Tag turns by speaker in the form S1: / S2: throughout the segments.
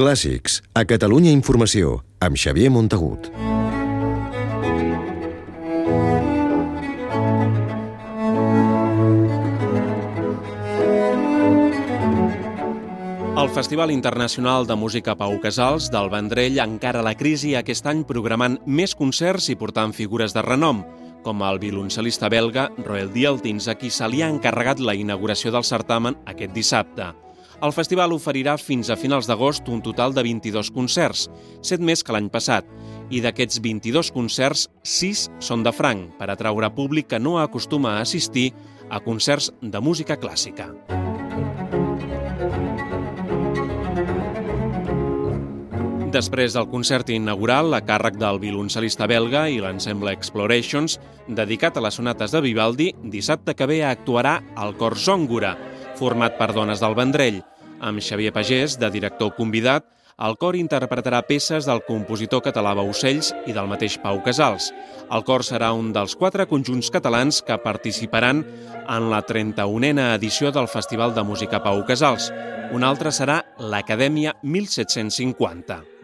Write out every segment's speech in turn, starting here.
S1: Clàssics, a Catalunya Informació, amb Xavier Montagut.
S2: El Festival Internacional de Música Pau Casals del Vendrell encara la crisi aquest any programant més concerts i portant figures de renom, com el violoncel·lista belga Roel Dieltins, a qui se li ha encarregat la inauguració del certamen aquest dissabte. El festival oferirà fins a finals d'agost un total de 22 concerts, 7 més que l'any passat, i d'aquests 22 concerts, 6 són de franc, per atraure públic que no acostuma a assistir a concerts de música clàssica. Després del concert inaugural, a càrrec del violoncel·lista belga i l'ensemble Explorations, dedicat a les sonates de Vivaldi, dissabte que ve actuarà el Cor Zòngora, format per dones del Vendrell. Amb Xavier Pagès, de director convidat, el cor interpretarà peces del compositor català Baucells i del mateix Pau Casals. El cor serà un dels quatre conjunts catalans que participaran en la 31a edició del Festival de Música Pau Casals. Un altre serà l'Acadèmia 1750.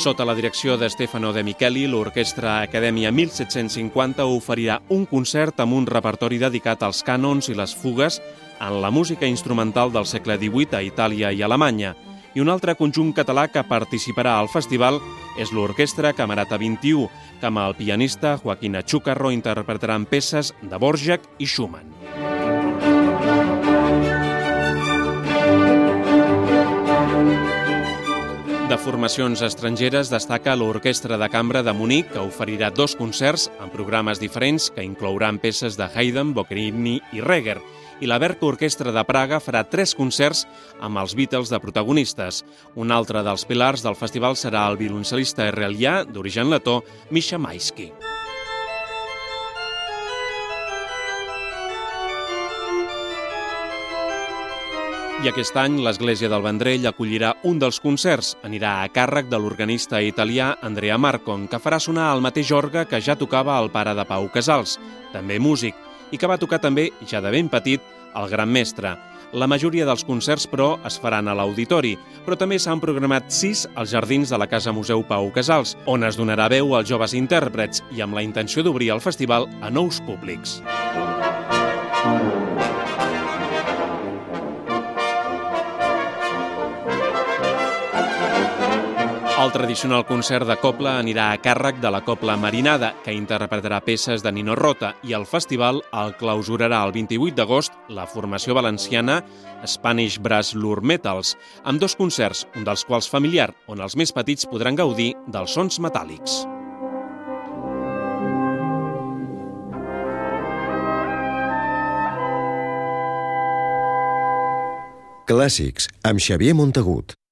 S2: Sota la direcció de Stefano De Micheli, l'Orquestra Acadèmia 1750 oferirà un concert amb un repertori dedicat als cànons i les fugues en la música instrumental del segle XVIII a Itàlia i Alemanya. I un altre conjunt català que participarà al festival és l'Orquestra Camerata 21, que amb el pianista Joaquín Achúcarro interpretaran peces de Borjak i Schumann. Formacions estrangeres destaca l'Orquestra de Cambra de Munic, que oferirà dos concerts en programes diferents que inclouran peces de Haydn, Boccherini i Reger, i la Berca Orquestra de Praga farà tres concerts amb els Beatles de protagonistes. Un altre dels pilars del festival serà el violoncel·lista israelià d'origen letó, Misha Maisky. I aquest any l'Església del Vendrell acollirà un dels concerts. Anirà a càrrec de l'organista italià Andrea Marcon, que farà sonar el mateix orgue que ja tocava el pare de Pau Casals, també músic, i que va tocar també, ja de ben petit, el gran mestre. La majoria dels concerts, però, es faran a l'auditori, però també s'han programat sis als jardins de la Casa Museu Pau Casals, on es donarà veu als joves intèrprets i amb la intenció d'obrir el festival a nous públics. El tradicional concert de Copla anirà a càrrec de la Copla Marinada, que interpretarà peces de Nino Rota, i el festival el clausurarà el 28 d'agost la formació valenciana Spanish Brass Lure Metals, amb dos concerts, un dels quals familiar, on els més petits podran gaudir dels sons metàl·lics.
S1: Clàssics, amb Xavier Montagut.